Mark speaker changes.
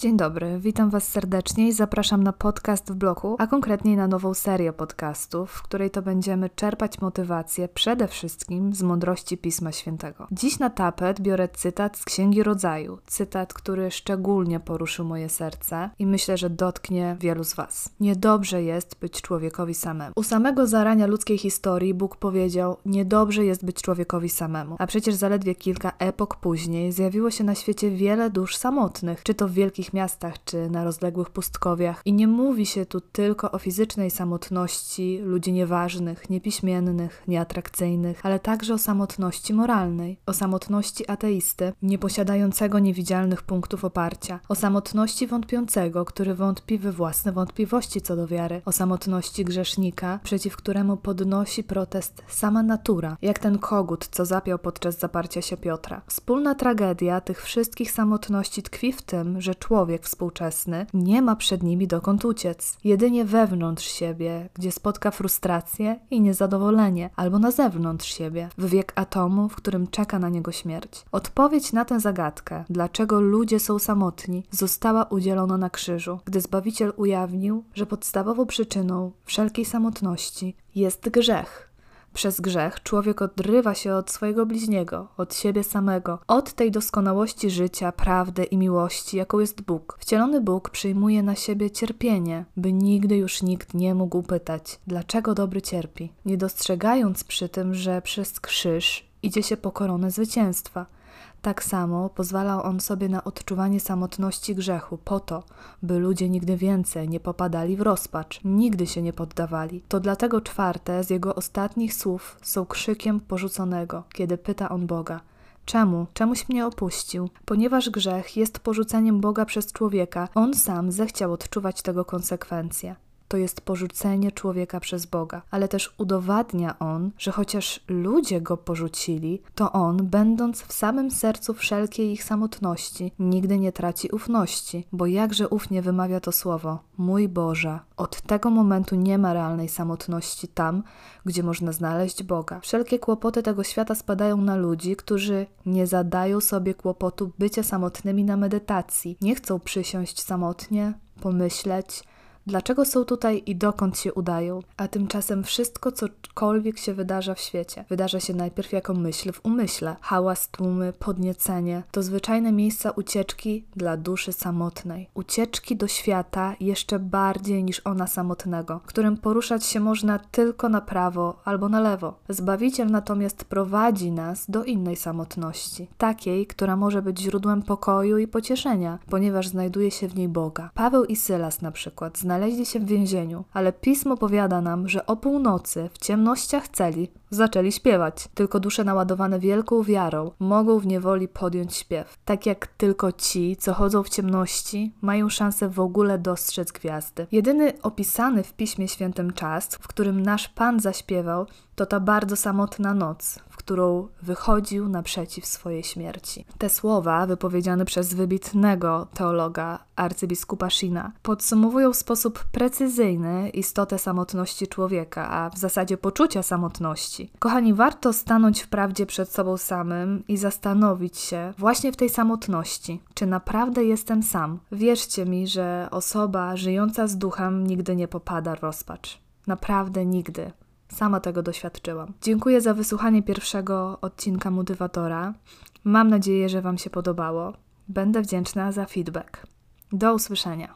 Speaker 1: Dzień dobry, witam Was serdecznie i zapraszam na podcast w bloku, a konkretniej na nową serię podcastów, w której to będziemy czerpać motywację przede wszystkim z mądrości Pisma Świętego. Dziś na tapet biorę cytat z Księgi Rodzaju, cytat, który szczególnie poruszył moje serce i myślę, że dotknie wielu z Was. Niedobrze jest być człowiekowi samemu. U samego zarania ludzkiej historii Bóg powiedział: Niedobrze jest być człowiekowi samemu, a przecież zaledwie kilka epok później zjawiło się na świecie wiele dusz samotnych, czy to w wielkich wielkich miastach czy na rozległych pustkowiach. I nie mówi się tu tylko o fizycznej samotności ludzi nieważnych, niepiśmiennych, nieatrakcyjnych, ale także o samotności moralnej, o samotności ateisty, nieposiadającego niewidzialnych punktów oparcia, o samotności wątpiącego, który wątpi we własne wątpliwości co do wiary, o samotności grzesznika, przeciw któremu podnosi protest sama natura, jak ten kogut, co zapiał podczas zaparcia się Piotra. Wspólna tragedia tych wszystkich samotności tkwi w tym, że człowiek człowiek współczesny nie ma przed nimi dokąd uciec. Jedynie wewnątrz siebie, gdzie spotka frustrację i niezadowolenie, albo na zewnątrz siebie, w wiek atomu, w którym czeka na niego śmierć. Odpowiedź na tę zagadkę, dlaczego ludzie są samotni, została udzielona na krzyżu, gdy Zbawiciel ujawnił, że podstawową przyczyną wszelkiej samotności jest grzech przez grzech człowiek odrywa się od swojego bliźniego, od siebie samego, od tej doskonałości życia, prawdy i miłości, jaką jest Bóg. Wcielony Bóg przyjmuje na siebie cierpienie, by nigdy już nikt nie mógł pytać, dlaczego dobry cierpi, nie dostrzegając przy tym, że przez krzyż idzie się po koronę zwycięstwa – tak samo pozwalał on sobie na odczuwanie samotności grzechu, po to, by ludzie nigdy więcej nie popadali w rozpacz, nigdy się nie poddawali. To dlatego czwarte z jego ostatnich słów są krzykiem porzuconego, kiedy pyta on Boga. Czemu? Czemuś mnie opuścił? Ponieważ grzech jest porzuceniem Boga przez człowieka, on sam zechciał odczuwać tego konsekwencje to jest porzucenie człowieka przez Boga, ale też udowadnia on, że chociaż ludzie go porzucili, to on, będąc w samym sercu wszelkiej ich samotności, nigdy nie traci ufności, bo jakże ufnie wymawia to słowo: Mój Boże. Od tego momentu nie ma realnej samotności tam, gdzie można znaleźć Boga. Wszelkie kłopoty tego świata spadają na ludzi, którzy nie zadają sobie kłopotu bycia samotnymi na medytacji, nie chcą przysiąść samotnie, pomyśleć, Dlaczego są tutaj i dokąd się udają? A tymczasem wszystko, cokolwiek się wydarza w świecie, wydarza się najpierw jako myśl w umyśle. Hałas, tłumy, podniecenie to zwyczajne miejsca ucieczki dla duszy samotnej. Ucieczki do świata jeszcze bardziej niż ona samotnego, którym poruszać się można tylko na prawo albo na lewo. Zbawiciel natomiast prowadzi nas do innej samotności, takiej, która może być źródłem pokoju i pocieszenia, ponieważ znajduje się w niej Boga. Paweł i Sylas na przykład znaleźli znaleźli się w więzieniu, ale pismo powiada nam, że o północy w ciemnościach celi zaczęli śpiewać. Tylko dusze naładowane wielką wiarą mogą w niewoli podjąć śpiew. Tak jak tylko ci, co chodzą w ciemności, mają szansę w ogóle dostrzec gwiazdy. Jedyny opisany w Piśmie Świętym czas, w którym nasz Pan zaśpiewał, to ta bardzo samotna noc, w którą wychodził naprzeciw swojej śmierci. Te słowa, wypowiedziane przez wybitnego teologa arcybiskupa Shina, podsumowują w sposób precyzyjny istotę samotności człowieka, a w zasadzie poczucia samotności. Kochani, warto stanąć w prawdzie przed sobą samym i zastanowić się właśnie w tej samotności, czy naprawdę jestem sam. Wierzcie mi, że osoba żyjąca z duchem nigdy nie popada w rozpacz. Naprawdę nigdy. Sama tego doświadczyłam. Dziękuję za wysłuchanie pierwszego odcinka Motywatora. Mam nadzieję, że Wam się podobało. Będę wdzięczna za feedback. Do usłyszenia.